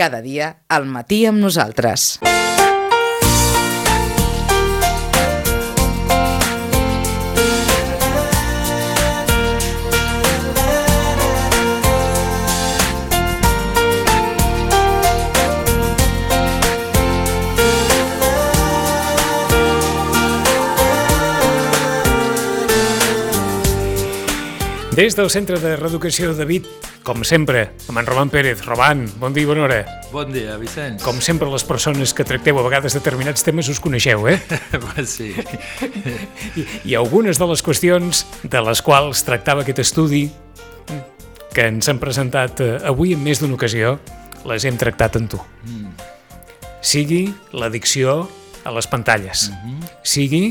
Cada dia al matí amb nosaltres. Des del Centre de Reeducació David, com sempre, amb en Roman Pérez. Roman, bon dia i bona hora. Bon dia, Vicenç. Com sempre, les persones que tracteu a vegades determinats temes us coneixeu, eh? sí. I, I algunes de les qüestions de les quals tractava aquest estudi que ens han presentat eh, avui en més d'una ocasió, les hem tractat amb tu. Mm. Sigui l'addicció a les pantalles, mm -hmm. sigui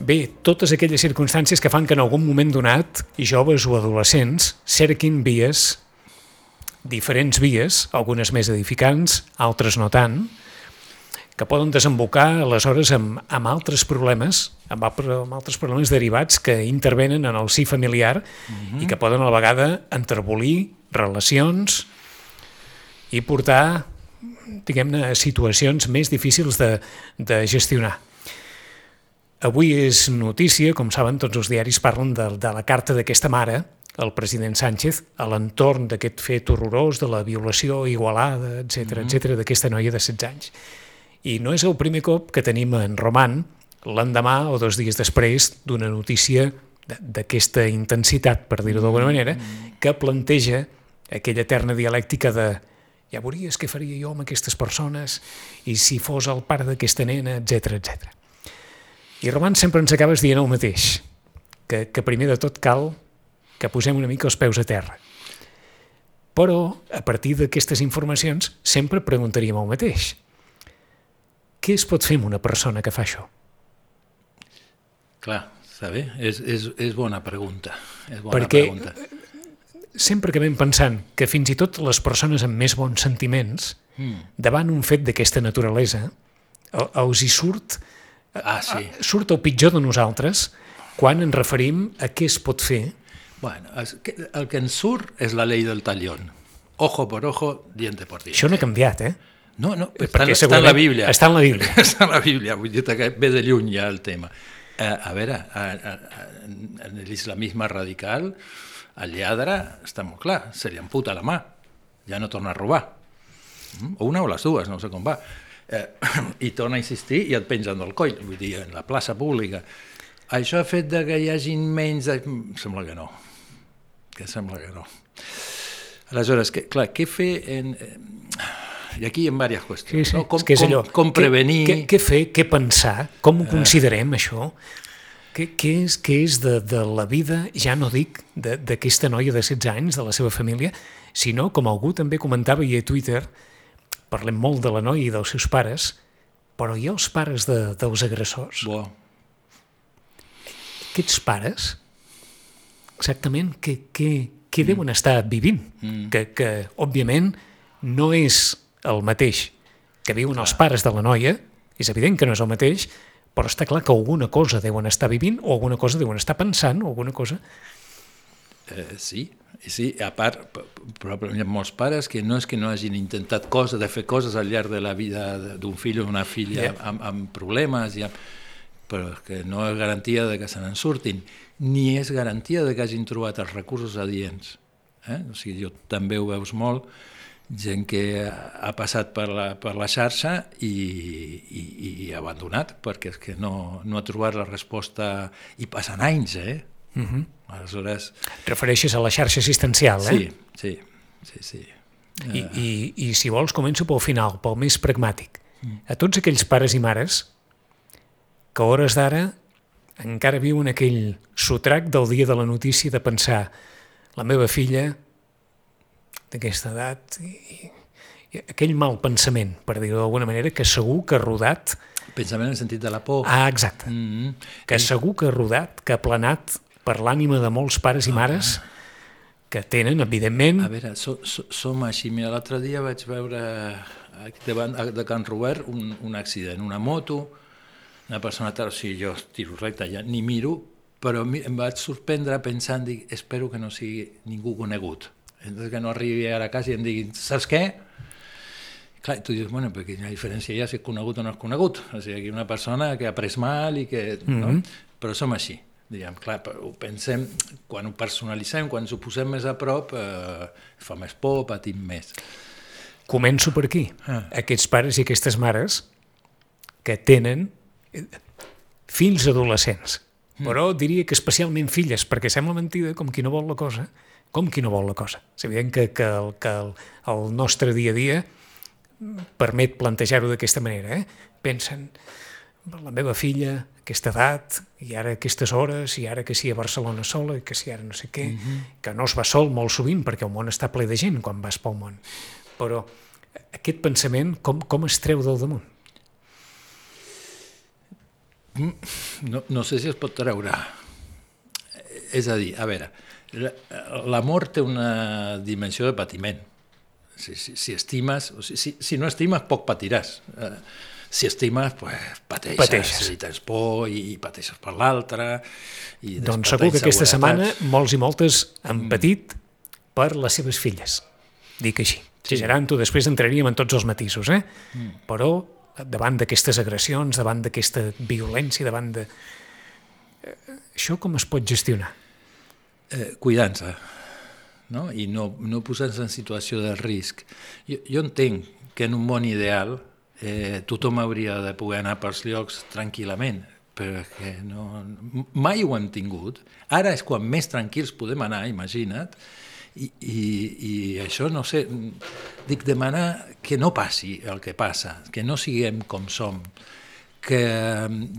Bé, totes aquelles circumstàncies que fan que en algun moment donat, i joves o adolescents, cerquin vies, diferents vies, algunes més edificants, altres no tant, que poden desembocar aleshores amb, amb altres problemes, amb, amb altres problemes derivats que intervenen en el sí familiar mm -hmm. i que poden a la vegada enterbolir relacions i portar, diguem-ne, a situacions més difícils de, de gestionar. Avui és notícia, com saben, tots els diaris parlen de, de la carta d'aquesta mare, el president Sánchez, a l'entorn d'aquest fet horrorós de la violació igualada, etc mm -hmm. etc d'aquesta noia de 16 anys. I no és el primer cop que tenim en Roman l'endemà o dos dies després d'una notícia d'aquesta intensitat, per dir-ho d'alguna manera, que planteja aquella eterna dialèctica de ja veuries què faria jo amb aquestes persones i si fos el pare d'aquesta nena, etc etc. I Roman sempre ens acabes dient el mateix, que, que primer de tot cal que posem una mica els peus a terra. Però, a partir d'aquestes informacions, sempre preguntaríem el mateix. Què es pot fer amb una persona que fa això? Clar, està bé, és, és, és bona pregunta. És bona Perquè pregunta. sempre acabem pensant que fins i tot les persones amb més bons sentiments, mm. davant un fet d'aquesta naturalesa, els hi surt Ah, sí. Surt el pitjor de nosaltres quan ens referim a què es pot fer. Bueno, el que ens surt és la llei del talión. Ojo por ojo, diente por diente. Això no ha canviat, eh? No, no, està, està en la Bíblia. Està en la Bíblia. està en la Bíblia, vull dir que ve de lluny ja el tema. Eh, a veure, a, a, a, en l'islamisme radical, el lladre, està molt clar, se li amputa la mà, ja no torna a robar. Mm? O una o les dues, no sé com va eh, i torna a insistir i et pengen del coll, vull dir, en la plaça pública. Això ha fet de que hi hagi menys... De... Sembla que no, que sembla que no. Aleshores, que, clar, què fer en... I aquí hi ha diverses qüestions. Sí, sí. No? Com, és allò, com, com prevenir... Què, què, què fer, què pensar, com ho considerem, això? Què, què és, què és de, de la vida, ja no dic d'aquesta noia de 16 anys, de la seva família, sinó, com algú també comentava i a Twitter, parlem molt de la noia i dels seus pares, però hi ha els pares de, dels agressors. Bo. Aquests pares, exactament, què, què, què mm. deuen estar vivint? Mm. Que, que, òbviament, no és el mateix que viuen clar. els pares de la noia, és evident que no és el mateix, però està clar que alguna cosa deuen estar vivint o alguna cosa deuen estar pensant o alguna cosa... Eh, sí, Sí, a part, probablement hi ha molts pares que no és que no hagin intentat coses, de fer coses al llarg de la vida d'un fill o una filla yeah. amb, amb problemes, i amb, però que no és garantia de que se n'en surtin, ni és garantia de que hagin trobat els recursos adients. Eh? O sigui, jo també ho veus molt, gent que ha passat per la, per la xarxa i, i, i abandonat, perquè és que no, no ha trobat la resposta, i passen anys, eh? Uh mhm. -huh. Aleshores... Refereixes a la xarxa assistencial, eh? Sí, sí, sí. sí. I, uh... i, I si vols començo pel final, pel més pragmàtic. A tots aquells pares i mares que a hores d'ara encara viuen aquell sotrac del dia de la notícia de pensar la meva filla d'aquesta edat i, i aquell mal pensament, per dir-ho d'alguna manera, que segur que ha rodat... Pensament en el sentit de la por. Ah, exacte. Mm -hmm. Que segur que ha rodat, que ha planat per l'ànima de molts pares i mares que tenen, evidentment... A veure, so, so, som així. Mira, l'altre dia vaig veure davant de Can Robert un, un accident, una moto, una persona tal, o sigui, jo tiro recte, ja ni miro, però em vaig sorprendre pensant, dic, espero que no sigui ningú conegut. Entonces que no arribi a la casa i em diguin, saps què? Clar, tu dius, bueno, perquè la diferència ja si és conegut o no és conegut. O sigui, aquí una persona que ha pres mal i que... Mm -hmm. no? Mhm. Però som així, diguem. Clar, ho pensem, quan ho personalitzem, quan ens ho posem més a prop, eh, fa més por, patim més. Començo per aquí. Ah. Aquests pares i aquestes mares que tenen eh, fills adolescents, Mm. però diria que especialment filles, perquè sembla mentida com qui no vol la cosa, com qui no vol la cosa. És evident que, que, el, que el, el nostre dia a dia permet plantejar-ho d'aquesta manera. Eh? Pensen, la meva filla, aquesta edat, i ara aquestes hores, i ara que sí a Barcelona sola, i que sí ara no sé què, mm -hmm. que no es va sol molt sovint, perquè el món està ple de gent quan vas pel món. Però aquest pensament, com, com es treu del damunt? No, no sé si es pot treure. És a dir, a veure, la- l'amor té una dimensió de patiment. Si, si, si estimes, o si, si, si no estimes, poc patiràs. Eh, si estimes, pues, pateixes, Pateixes. i tens por i, i pateixes per l'altre. Doncs segur que aquesta setmana molts i moltes han patit per les seves filles. Dic així. Sí. Exagerant-ho, després entraríem en tots els matisos, eh? Mm. Però davant d'aquestes agressions, davant d'aquesta violència, davant de... Eh, Això com es pot gestionar? eh, cuidant-se no? i no, no posant-se en situació de risc. Jo, jo entenc que en un món ideal eh, tothom hauria de poder anar pels llocs tranquil·lament, però que no, mai ho hem tingut. Ara és quan més tranquils podem anar, imagina't, i, i, i això, no sé, dic demanar que no passi el que passa, que no siguem com som, que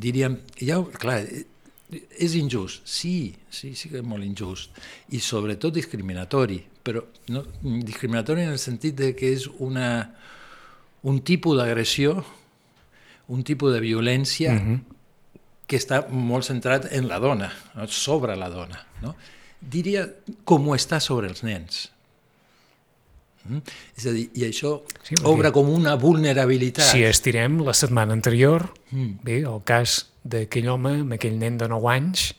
diríem, ja, clar, és injust, sí, sí, sí que és molt injust, i sobretot discriminatori, però no, discriminatori en el sentit de que és una, un tipus d'agressió, un tipus de violència mm -hmm. que està molt centrat en la dona, no? sobre la dona. No? Diria com ho està sobre els nens. Mm? És a dir, i això Sí, obre com una vulnerabilitat. Si estirem la setmana anterior, mm. bé, el cas d'aquell home, amb aquell nen de 9 anys,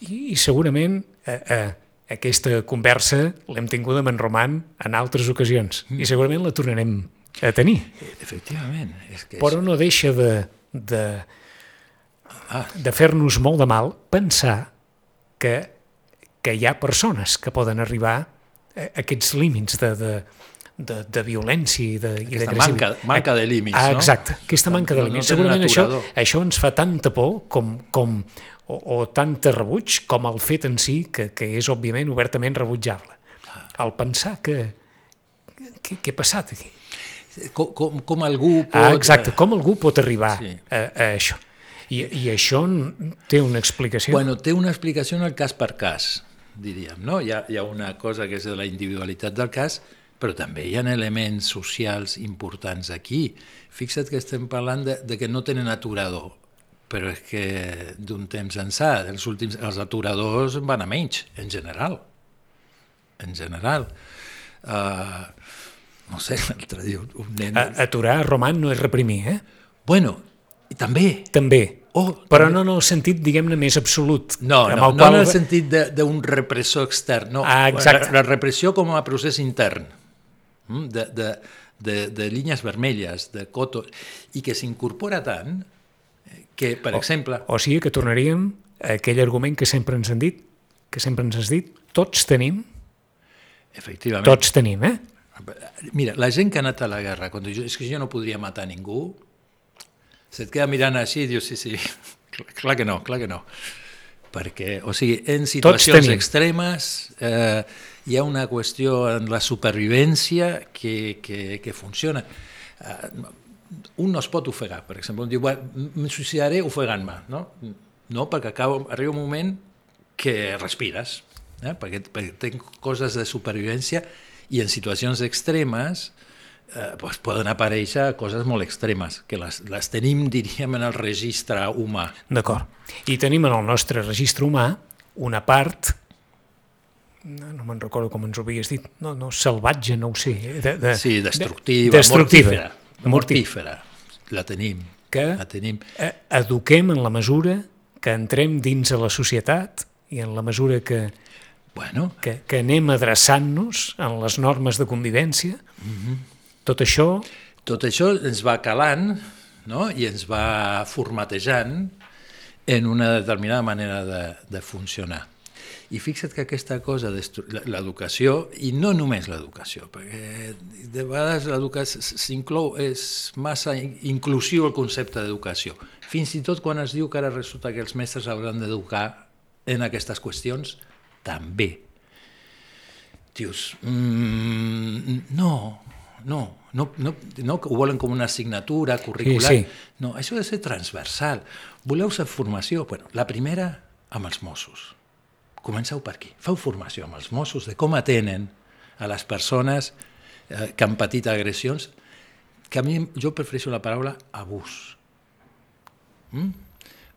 i, i segurament eh, eh, aquesta conversa l'hem tinguda amb en Roman en altres ocasions, mm. i segurament la tornarem a tenir. Efectivament. És que Però no deixa de, de, Ah. de fer-nos molt de mal pensar que, que hi ha persones que poden arribar a aquests límits de, de, de, de violència i de, i d'agressivitat. manca- manca de límits, ah, no? Exacte, aquesta manca de No- no límits. tenen Segurament això, això ens fa tanta por com, com, o, o tanta rebuig com el fet en si, que, que és òbviament obertament rebutjable. El pensar que... Què, ha passat aquí? com, com, com algú pot... Ah, exacte, com algú pot arribar Sí. a, a això? I, I això té una explicació? Bueno, té una explicació en el cas per cas, diríem. No? Hi, ha, hi ha una cosa que és de la individualitat del cas, però també hi ha elements socials importants aquí. Fixa't que estem parlant de, de que no tenen aturador, però és que d'un temps ençà, els, últims, els aturadors van a menys, en general. En general. Uh, no sé, l'altre dia un nen... A, aturar, Roman, no és reprimir, eh? Bueno, i també... També. Oh, Però no en el sentit, diguem-ne, més absolut. No, no, el no qual- en el sentit de- d'un repressor extern, no. Ah, exacte. La, la repressió com a procés intern, mm, de, de, de, de línies vermelles, de cotos, i que s'incorpora tant que, per exemple... O sigui que tornaríem a aquell argument que sempre ens han dit, que sempre ens has dit, tots tenim, Efectivament. tots tenim, eh? Mira, la gent que ha anat a la guerra, quan diu, és que jo no podria matar ningú, se't queda mirant així i dius, sí, sí, clar, clar que no, clar que no. Perquè, o sigui, en situacions extremes eh, hi ha una qüestió en la supervivència que, que, que funciona. Eh, un no es pot ofegar, per exemple, un diu, bueno, em suicidaré ofegant-me, no? No, perquè acaba, arriba un moment que respires, eh? perquè, perquè tenc coses de supervivència i en situacions extremes eh, pues poden aparèixer coses molt extremes, que les, les tenim, diríem, en el registre humà. D'acord. I tenim en el nostre registre humà una part no, no me'n recordo com ens ho havies dit, no, no, salvatge, no ho sé. eh, De, de, Sí, destructiva, de, destructiva, mortífera. Mortífera. La tenim. que La tenim. eh, eduquem en la mesura que entrem dins a la societat i en la mesura que, Bueno, que, que anem adreçant-nos en les normes de convivència, Tot això... Tot això ens va calant no? i ens va formatejant en una determinada manera de, de funcionar. I fixa't que aquesta cosa, l'educació, i no només l'educació, perquè de vegades l'educació s'inclou, és massa inclusiu el concepte d'educació. Fins i tot quan es diu que ara resulta que els mestres hauran d'educar en aquestes qüestions, també. Dius, mm, no, no, no, no, no ho volen com una assignatura curricular. Sí, sí. No, això ha de ser transversal. Voleu fer formació? Bueno, la primera, amb els Mossos Comenceu per aquí. Feu formació amb els Mossos de com atenen a les persones eh, que han patit agressions, que a mi jo prefereixo la paraula abús. Mm?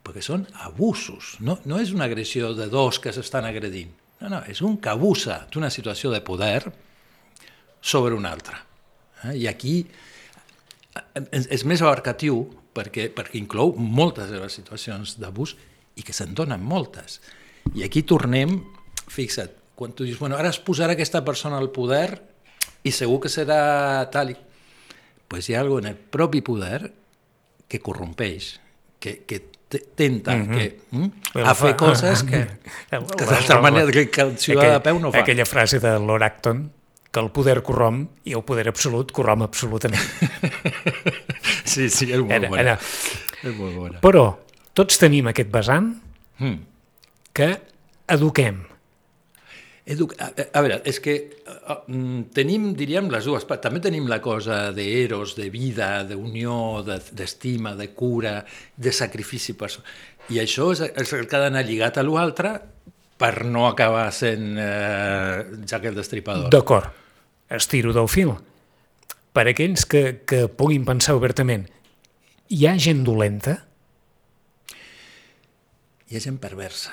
Perquè són abusos. No, no és una agressió de dos que s'estan agredint. No, no, és un que abusa d'una situació de poder sobre un altre. Eh? I aquí eh, és més abarcatiu perquè, perquè inclou moltes de les situacions d'abús i que se'n donen moltes. I aquí tornem, fixa't, quan tu dius, bueno, ara es posarà aquesta persona al poder i segur que serà tal i... Pues hi ha alguna en el propi poder que corrompeix, que, que tenta mm -hmm. que, mm, a fer coses que, que d'altra manera que, que el ciutadà de peu no fa. Aquella frase de Lord Acton, que el poder corromp i el poder absolut corromp absolutament. sí, sí, és molt era, bona. Era. És molt bona. Però tots tenim aquest vessant mm que eduquem. Edu a, a veure, és que uh, tenim, diríem, les dues parts. També tenim la cosa d'eros, de vida, d'unió, d'estima, de, de cura, de sacrifici personal. I això és, és el que ha d'anar lligat a l'altre per no acabar sent eh, Jack el Destripador. D'acord, estiro del fil. Per aquells que, que puguin pensar obertament, hi ha gent dolenta? Hi ha gent perversa.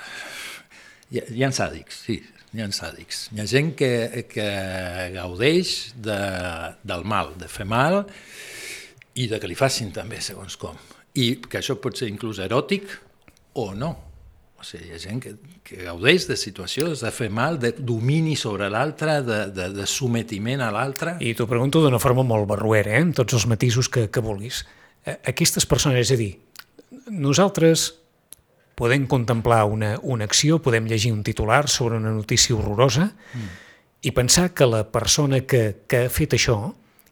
Hi ha, hi ha sàdics, sí, hi ha sàdics. Hi ha gent que, que gaudeix de, del mal, de fer mal i de que li facin també, segons com. I que això pot ser inclús eròtic o no. O sigui, hi ha gent que, que gaudeix de situacions de fer mal, de domini sobre l'altre, de, de, de sometiment a l'altre. I t'ho pregunto d'una forma molt barruera, eh? amb tots els matisos que, que vulguis. Eh, aquestes persones, és a dir, nosaltres podem contemplar una, una acció, podem llegir un titular sobre una notícia horrorosa mm. i pensar que la persona que, que ha fet això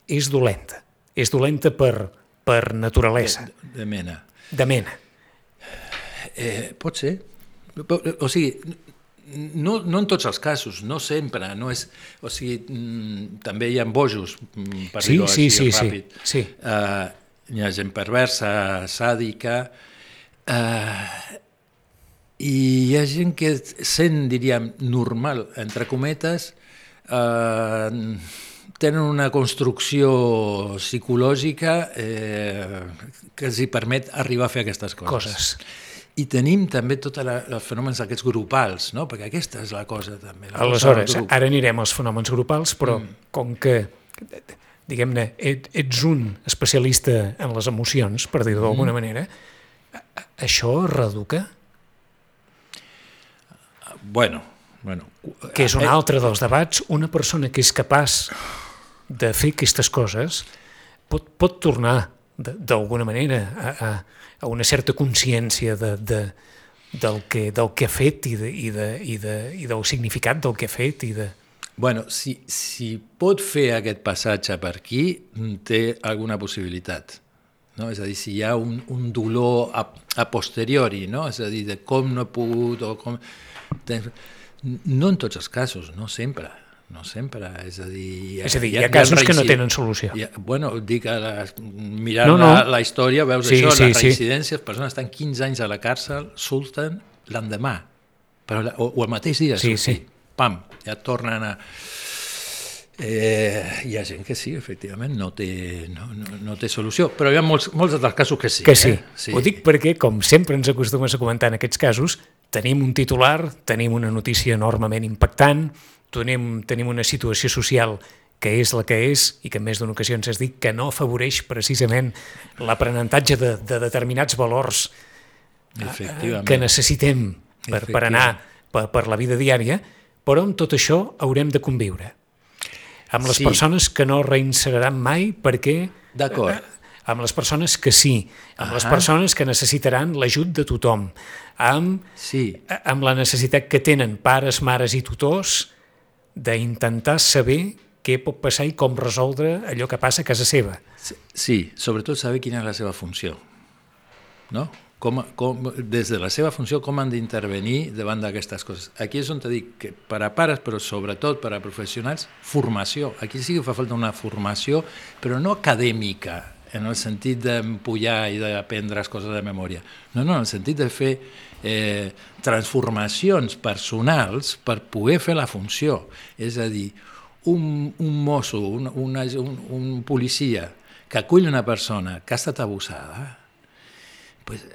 és dolenta. És dolenta per, per naturalesa. De, de mena. De mena. Eh, pot ser. O sigui, no, no en tots els casos, no sempre, no és, o sigui, mm, també hi ha bojos, mm, per sí, dir-ho sí, així sí, ràpid. Sí, sí. Uh, hi ha gent perversa, sàdica, uh, i hi ha gent que sent, diríem, normal, entre cometes, eh, tenen una construcció psicològica eh, que els hi permet arribar a fer aquestes coses. coses. I tenim també tots els fenòmens aquests grupals, no? perquè aquesta és la cosa també. La Aleshores, cosa ara anirem als fenòmens grupals, però mm. com que diguem-ne, et, ets un especialista en les emocions, per dir-ho d'alguna mm. manera, això reeduca? Bueno, bueno. Que és un eh, altre dels debats. Una persona que és capaç de fer aquestes coses pot, pot tornar d'alguna manera a, a, a una certa consciència de, de, del, que, del que ha fet i, de, i, de, i, de, i del significat del que ha fet i de... Bueno, si, si pot fer aquest passatge per aquí, té alguna possibilitat. No? És a dir, si hi ha un, un dolor a, a posteriori, no? és a dir, de com no he pogut o com no en tots els casos, no sempre, no sempre, és a dir... És a dir, hi ha, hi ha casos que no tenen solució. Ha, bueno, dic, la, mirant no, no. La, la història veus sí, això, sí, les reincidències, sí. persones estan 15 anys a la càrcel, surten l'endemà, però, o, o el mateix dia, sí, sí. pam, ja tornen a... Eh, hi ha gent que sí, efectivament, no té, no, no, no té solució, però hi ha molts, molts altres casos que sí. Que sí. Eh? sí. Ho dic perquè, com sempre ens acostumes a comentar en aquests casos, tenim un titular, tenim una notícia enormement impactant, tenim, tenim una situació social que és la que és i que en més d'una ocasió ens has dit que no afavoreix precisament l'aprenentatge de, de determinats valors eh, que necessitem per, per anar per, per la vida diària, però amb tot això haurem de conviure. Amb les Sí. persones que no reinseraran mai perquè... D'acord. Amb les persones que sí, amb les Ah. persones que necessitaran l'ajut de tothom, amb, Sí, amb la necessitat que tenen pares, mares i tutors d'intentar saber què pot passar i com resoldre allò que passa a casa seva. sí, sobretot saber quina és la seva funció. No? Com, com, des de la seva funció, com han d'intervenir davant d'aquestes coses. Aquí és on te dic que per a pares, però sobretot per a professionals, formació. Aquí sí que fa falta una formació, però no acadèmica, en el sentit d'empullar i d'aprendre les coses de memòria. No, no, en el sentit de fer eh, transformacions personals per poder fer la funció. És a dir, un, un mosso, un, una, un, un policia que acull una persona que ha estat abusada, pues,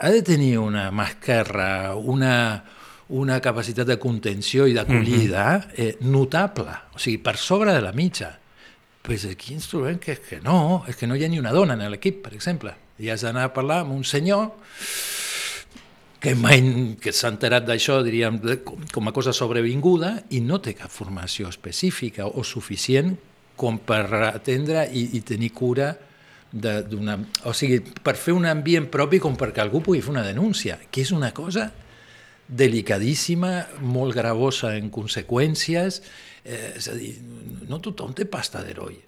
ha de tenir una mà esquerra, una, una capacitat de contenció i d'acollida eh, notable, o sigui, per sobre de la mitja. Pues aquí ens trobem que, que no, és que no hi ha ni una dona en l'equip, per exemple. I has d'anar a parlar amb un senyor que mai que s'ha enterat d'això, diríem, com, com a cosa sobrevinguda i no té cap formació específica o suficient com per atendre i, i tenir cura d'una... O sigui, per fer un ambient propi com perquè algú pugui fer una denúncia, que és una cosa delicadíssima, molt gravosa en conseqüències, eh, és a dir, no tothom té pasta d'heroi.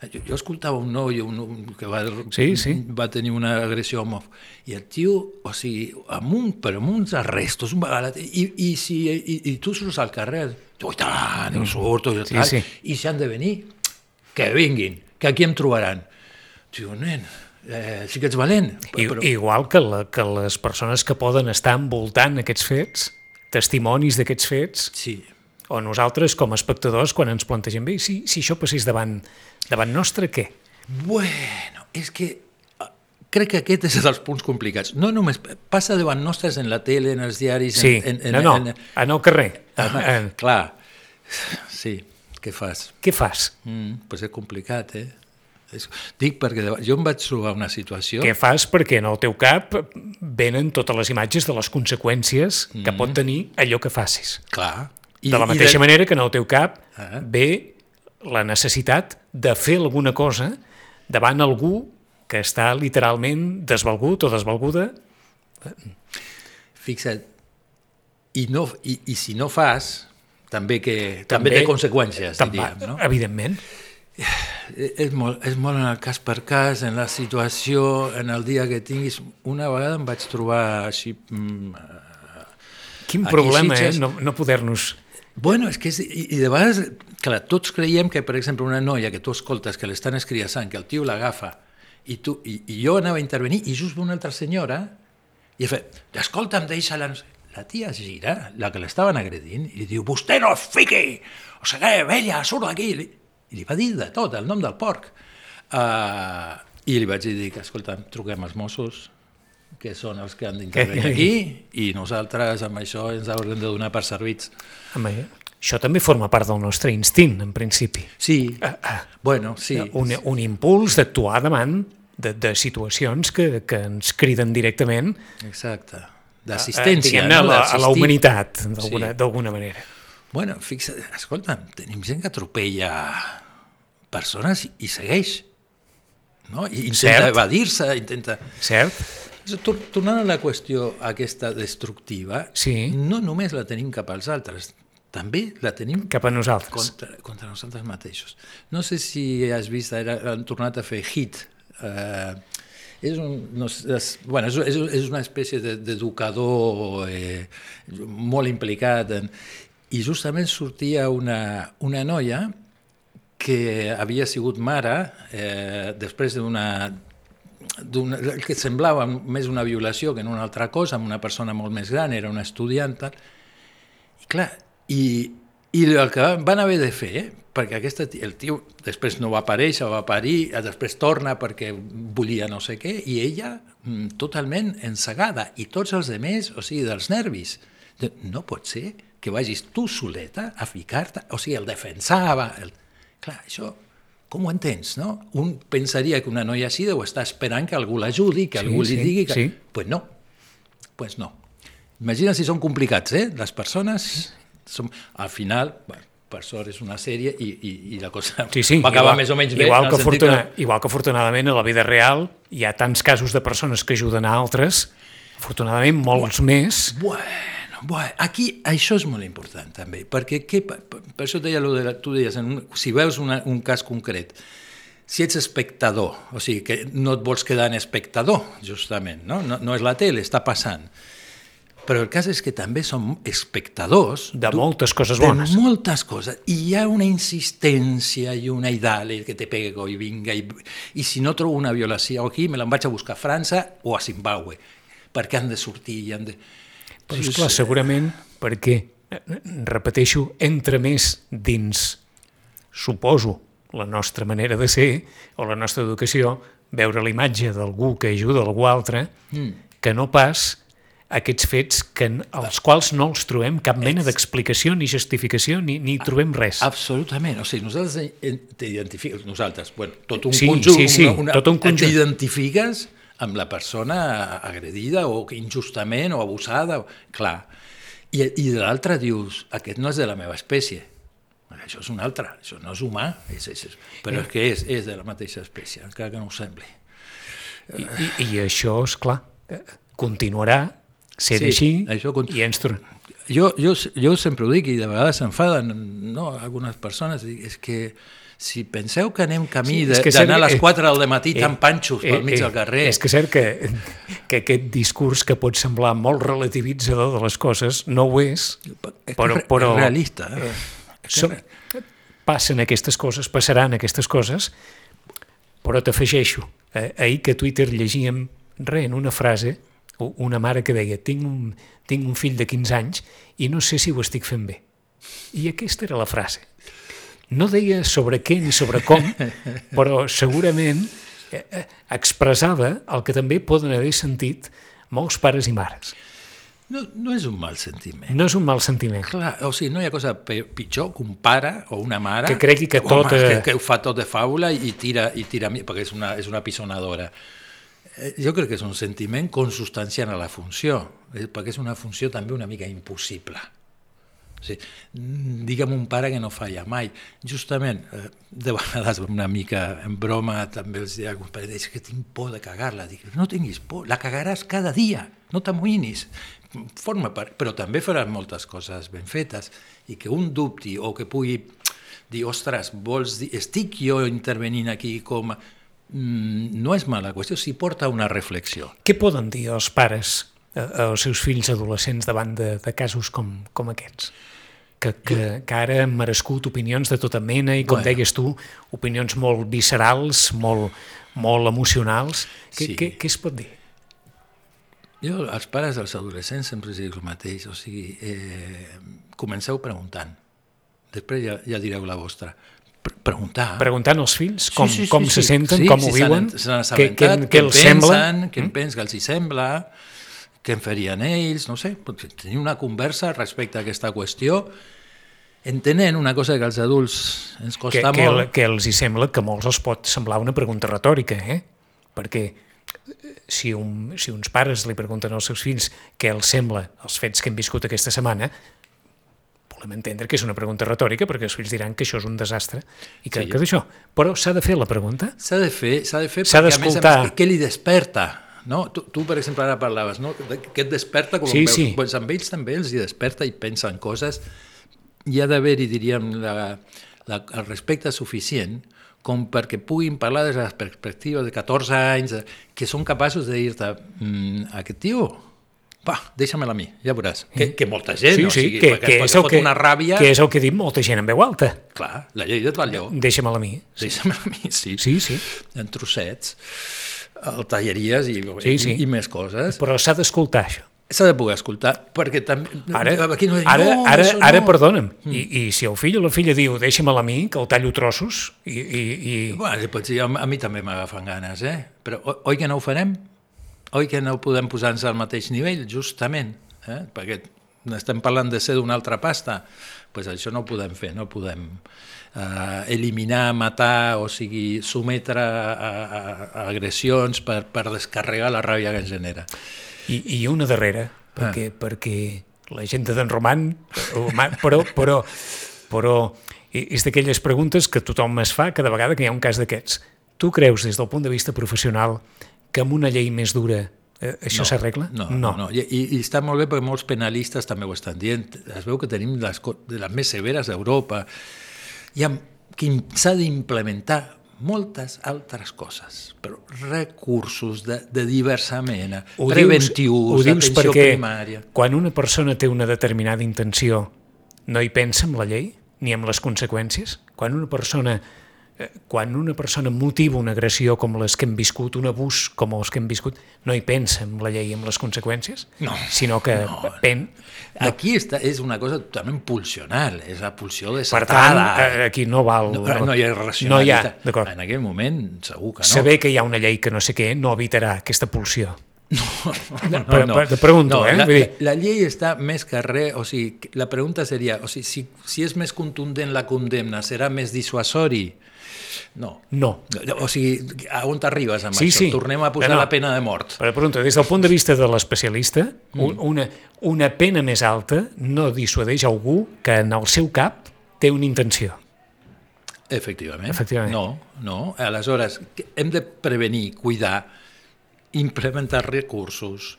Jo, jo escoltava un noi un, un, que va, Sí, sí. va tenir una agressió homòf i el tio, o sigui, amb un, però amb uns arrestos, un vegada, i, i, si, i, i tu surts al carrer, tu, i tant, jo surto, i, Sí, tal, sí. i si han de venir, que vinguin, que aquí em trobaran. Diu, nen, eh, sí que ets valent, I, però, Igual que, la, que les persones que poden estar envoltant aquests fets, testimonis d'aquests fets, sí, o nosaltres com a espectadors quan ens plantegem bé, si, si això passés davant, davant nostre, què? Bueno, és que eh, crec que aquest és dels punts complicats. No només passa davant nostres en la tele, en els diaris... Sí, en, en, no, no, En, en el carrer. en, Eh, clar, sí, què fas? Què fas? Mm, pues és complicat, eh? És, dic perquè de- jo em vaig trobar una situació... Què fas perquè en el teu cap venen totes les imatges de les conseqüències que pot tenir allò que facis. Clar. de la mateixa manera que en el teu cap Ah. ve la necessitat de fer alguna cosa davant algú que està literalment desvalgut o desvalguda. Fixa't, i, no, i, i si no fas, també, que, també, També- té conseqüències, va, diríem, no? Evidentment. Eh, És molt, és molt en el cas per cas, en la situació, en el dia que tinguis. Una vegada em vaig trobar així... Mm, Quin Aquí problema, Sitges- eh? No, no poder-nos... bueno, és que és, i, i de vegades, clar, tots creiem que, per exemple, una noia que tu escoltes que l'estan escriassant, que el tio l'agafa, i, tu, i, i jo anava a intervenir, i just ve una altra senyora, i ha fet, escolta'm, deixa-la... no sé". La tia es gira, la que l'estaven agredint, i li diu, vostè no es fiqui! O sigui, vella, surt d'aquí! I li- va dir de tot, el nom del porc. Uh, I li vaig dir que, escolta'm, truquem als Mossos, que són els que han d'intervenir aquí, i nosaltres amb això ens haurem de donar per servits. Home, això també forma part del nostre instint, en principi. Sí, Ah, ah. bueno, sí. Un, un impuls d'actuar davant de, de situacions que, que ens criden directament Exacte. D'assistència, diguem-ne, a, no? la, a la humanitat, d'alguna Sí. manera. Bueno, fixa't, escolta'm, tenim gent que atropella persones i, segueix, no? I intenta evadir-se, intenta... Cert? Tor- Tornant a la qüestió aquesta destructiva, Sí. no només la tenim cap als altres, també la tenim Cap a nosaltres. contra, contra nosaltres mateixos. No sé si has vist, ara han tornat a fer Hit. Eh, és, un, no, és, bueno, és, és, és una espècie de- d'educador eh, molt implicat. En, I justament sortia una, una noia que havia sigut mare eh, després d'una que semblava més una violació que no una altra cosa, amb una persona molt més gran, era una estudiant, tal. I clar, i, i el que van haver de fer, eh? perquè aquesta, el tio després no va aparèixer, va parir, eh, després torna perquè volia no sé què, i ella mm, totalment ensegada, i tots els demés, o sigui, dels nervis. No pot ser que vagis tu soleta a ficar-te, o sigui, el defensava. El... Clar, això, com ho entens, no? Un pensaria que una noia així deu estar esperant que algú l'ajudi, que Sí, algú li sí, digui que... sí. Pues no, pues no. Imagina si són complicats, eh? Les persones, som, al final, bueno, per sort és una sèrie i, i, i la cosa Sí, sí, va acabar igual, més o menys bé. igual que, fortuna, igual que afortunadament a la vida real hi ha tants casos de persones que ajuden a altres, afortunadament molts més, Bueno, bueno, aquí això és molt important també, perquè què, per, això deia, lo de la, tu deies, en un, si veus una, un cas concret, si ets espectador, o sigui, que no et vols quedar en espectador, justament, no? No, no és la tele, està passant. Però el cas és que també som espectadors de moltes coses de bones. moltes coses. I hi ha una insistència i una i dale, que te pego i vinga, i, i si no trobo una violació aquí, me l'en vaig a buscar a França o a Zimbabue, perquè han de sortir i han de... Però, Sí, esclar, sí. segurament perquè, repeteixo, entra més dins, suposo, la nostra manera de ser o la nostra educació, veure la imatge d'algú que ajuda algú altre, mm. que no pas aquests fets que, als quals no els trobem cap mena d'explicació ni justificació ni, ni trobem res. Absolutament, o sigui, nosaltres en- t'identifiques, nosaltres, bueno, tot un Sí, conjunt, sí, sí, una, una, tot un conjunt. t'identifiques amb la persona agredida o injustament o abusada, clar. I, i de l'altre dius, aquest no és de la meva espècie, això és un altre, això no és humà, és, és, és, però és que és, és de la mateixa espècie, encara que no ho sembli. I, i, i això, és clar, continuarà sent Sí, així això cont- i ens trobem. Jo, jo, jo sempre ho dic i de vegades s'enfaden no, algunes persones, és que si penseu que anem camí Sí, d'anar a les 4 del matí eh, tan panxos pel mig eh, del carrer, És que és cert que, que aquest discurs que pot semblar molt relativitzador de les coses no ho és, però, però és realista. Eh? som, passen aquestes coses, passaran aquestes coses, però t'afegeixo, eh, ahir que a Twitter llegíem re, en una frase, una mare que deia tinc un, tinc un fill de 15 anys i no sé si ho estic fent bé. I aquesta era la frase. No deia sobre què ni sobre com, però segurament eh, eh, expressava el que també poden haver sentit molts pares i mares. No, no és un mal sentiment. No és un mal sentiment. Clar, o sigui, no hi ha cosa pitjor que un pare o una mare Que cregui que home, tot, eh, que, que ho fa tot de faula i tira, i tira perquè és una, és una pisonadora. Jo crec que és un sentiment consubstanciant a la funció, perquè és una funció també una mica impossible. O sigui, mm, digue'm un pare que no falla mai. Justament, eh, de vegades una mica en broma també els dic a pares, és que tinc por de cagar-la. Dic, no tinguis por, la cagaràs cada dia, no t'amoïnis. Forma però també faràs moltes coses ben fetes i que un dubti o que pugui dir, ostres, vols dir, estic jo intervenint aquí com... a-" Mm, no és mala qüestió, si porta una reflexió. Què poden dir els pares eh, als seus fills adolescents davant de, de casos com, com aquests? Que, que, que ara han merescut opinions de tota mena i, com Bueno. deies tu, opinions molt viscerals, molt, molt emocionals. Què, Sí. què, què es pot dir? Jo, als pares dels adolescents sempre els dic el mateix, o sigui, eh, comenceu preguntant, després ja, ja direu la vostra. Pre preguntar. Preguntant als fills com, com se senten, sí, com si ho s'han- viuen, què, què, què els sembla. què en pensen, que els hi sembla, què en farien ells, no sé, tenir una conversa respecte a aquesta qüestió, entenent una cosa que als adults ens que, costa que, molt. que els hi sembla que molts els pot semblar una pregunta retòrica, eh? perquè eh, si, un, si uns pares li pregunten als seus fills què els sembla els fets que hem viscut aquesta setmana, volem entendre que és una pregunta retòrica perquè els fills diran que això és un desastre i que, Sí. que d'això. Però s'ha de fer la pregunta? S'ha de fer, s'ha de fer perquè a més a més, què li desperta? No? Tu, tu, per exemple, ara parlaves, no? Que et desperta, com Sí, veus, sí. Pues amb ells també els hi desperta i pensen coses. Hi ha d'haver-hi, diríem, la, la, el respecte suficient com perquè puguin parlar des de la perspectiva de 14 anys, de- que són capaços de dir-te mm, aquest tio, va, deixa-me'l a mi, ja veuràs. Que, que molta gent, sí, o sí, sigui, que, que, és el que, una ràbia... que és el que dit molta gent en veu alta. Clar, la llei de Batlló, Deixa'm-la a mi. deixa-me'l a mi, sí. Sí, sí. en trossets, el talleries i, Sí, sí. i, i més coses. Però s'ha d'escoltar, això. S'ha de poder escoltar, perquè també... Ara, aquí no, ara, no, ara, això ara no. perdona'm, I, i si el fill o la filla diu deixa'm-la a mi, que el tallo trossos, i, i, i... Bueno, pots dir, a a mi també m'agafen ganes, eh? Però oi que no ho farem? Oi que no podem posar-nos al mateix nivell, justament? Eh? Perquè estem parlant de ser d'una altra pasta. Pues això no ho podem fer, no podem eh, eliminar, matar, o sigui, sometre a, a, a agressions per, per descarregar la ràbia que ens genera. I, i una darrera, perquè, Ah. perquè la gent de d'en Roman, Roman, però, però però és d'aquelles preguntes que tothom es fa cada vegada que hi ha un cas d'aquests. Tu creus, des del punt de vista professional, que amb una llei més dura eh, això No, s'arregla? No, no, no. I, i, I està molt bé perquè molts penalistes també ho estan dient. Es veu que tenim les, de les més severes d'Europa. Hi ha, que s'ha d'implementar moltes altres coses, però recursos de, de diversa mena, Ho preventius, ho dius perquè primària. quan una persona té una determinada intenció no hi pensa en la llei ni en les conseqüències? Quan una persona quan una persona motiva una agressió com les que hem viscut, un abús com els que hem viscut, no hi pensa en la llei i en les conseqüències, No, sinó que no. pen... Aquí està, és una cosa totalment pulsional, és la pulsió Per desatada. tant, eh, aquí no val... no, no hi ha No hi ha, racionalitat. en aquell moment, segur que no. Saber que hi ha una llei que no sé què no evitarà aquesta pulsió. No, Per- per- te pregunto, eh? La, Vull dir- la llei està més que res, o sigui, la pregunta seria, o sigui, si, si és més contundent la condemna, serà més dissuasori? No. No. O sigui, a on t'arribes amb Sí, això? sí. Tornem a posar No, no. la pena de mort. Però pregunto, des del punt de vista de l'especialista, Mm. un- una, una pena més alta no dissuadeix algú que en el seu cap té una intenció. Efectivament. Efectivament. No, no. Aleshores, hem de prevenir, cuidar, implementar recursos.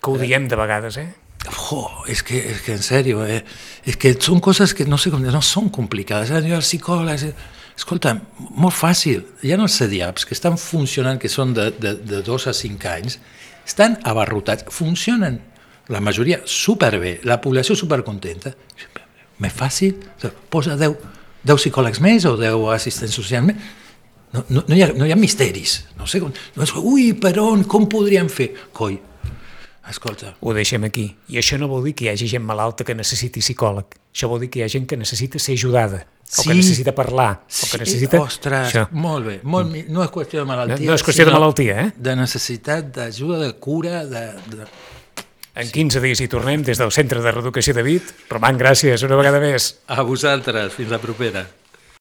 Que ho diem de vegades, eh? Jo, és que, és que en sèrio, eh? és que són coses que no sé no són complicades. Eh? Jo, els psicòlegs, eh? escolta, molt fàcil. Hi ha els CDAPs que estan funcionant, que són de, de, de dos a cinc anys, estan abarrotats, funcionen la majoria superbé, la població supercontenta. Més fàcil, posa 10, 10 psicòlegs més o 10 assistents socials més. No, no, no, hi ha, no hi ha misteris. No sé com... No és, ui, per on? Com podríem fer? Coi, escolta, Ho deixem aquí. I això no vol dir que hi hagi gent malalta que necessiti psicòleg. Això vol dir que hi ha gent que necessita ser ajudada, o que Sí. necessita parlar, o que necessita... Ostres, Això. molt bé. Molt, no és qüestió de malaltia. No- no és qüestió de malaltia, eh? De necessitat d'ajuda, de cura, de... de... En 15 dies hi tornem des del Centre de Reeducació de Vit. Roman, gràcies una vegada més. A vosaltres, fins la propera.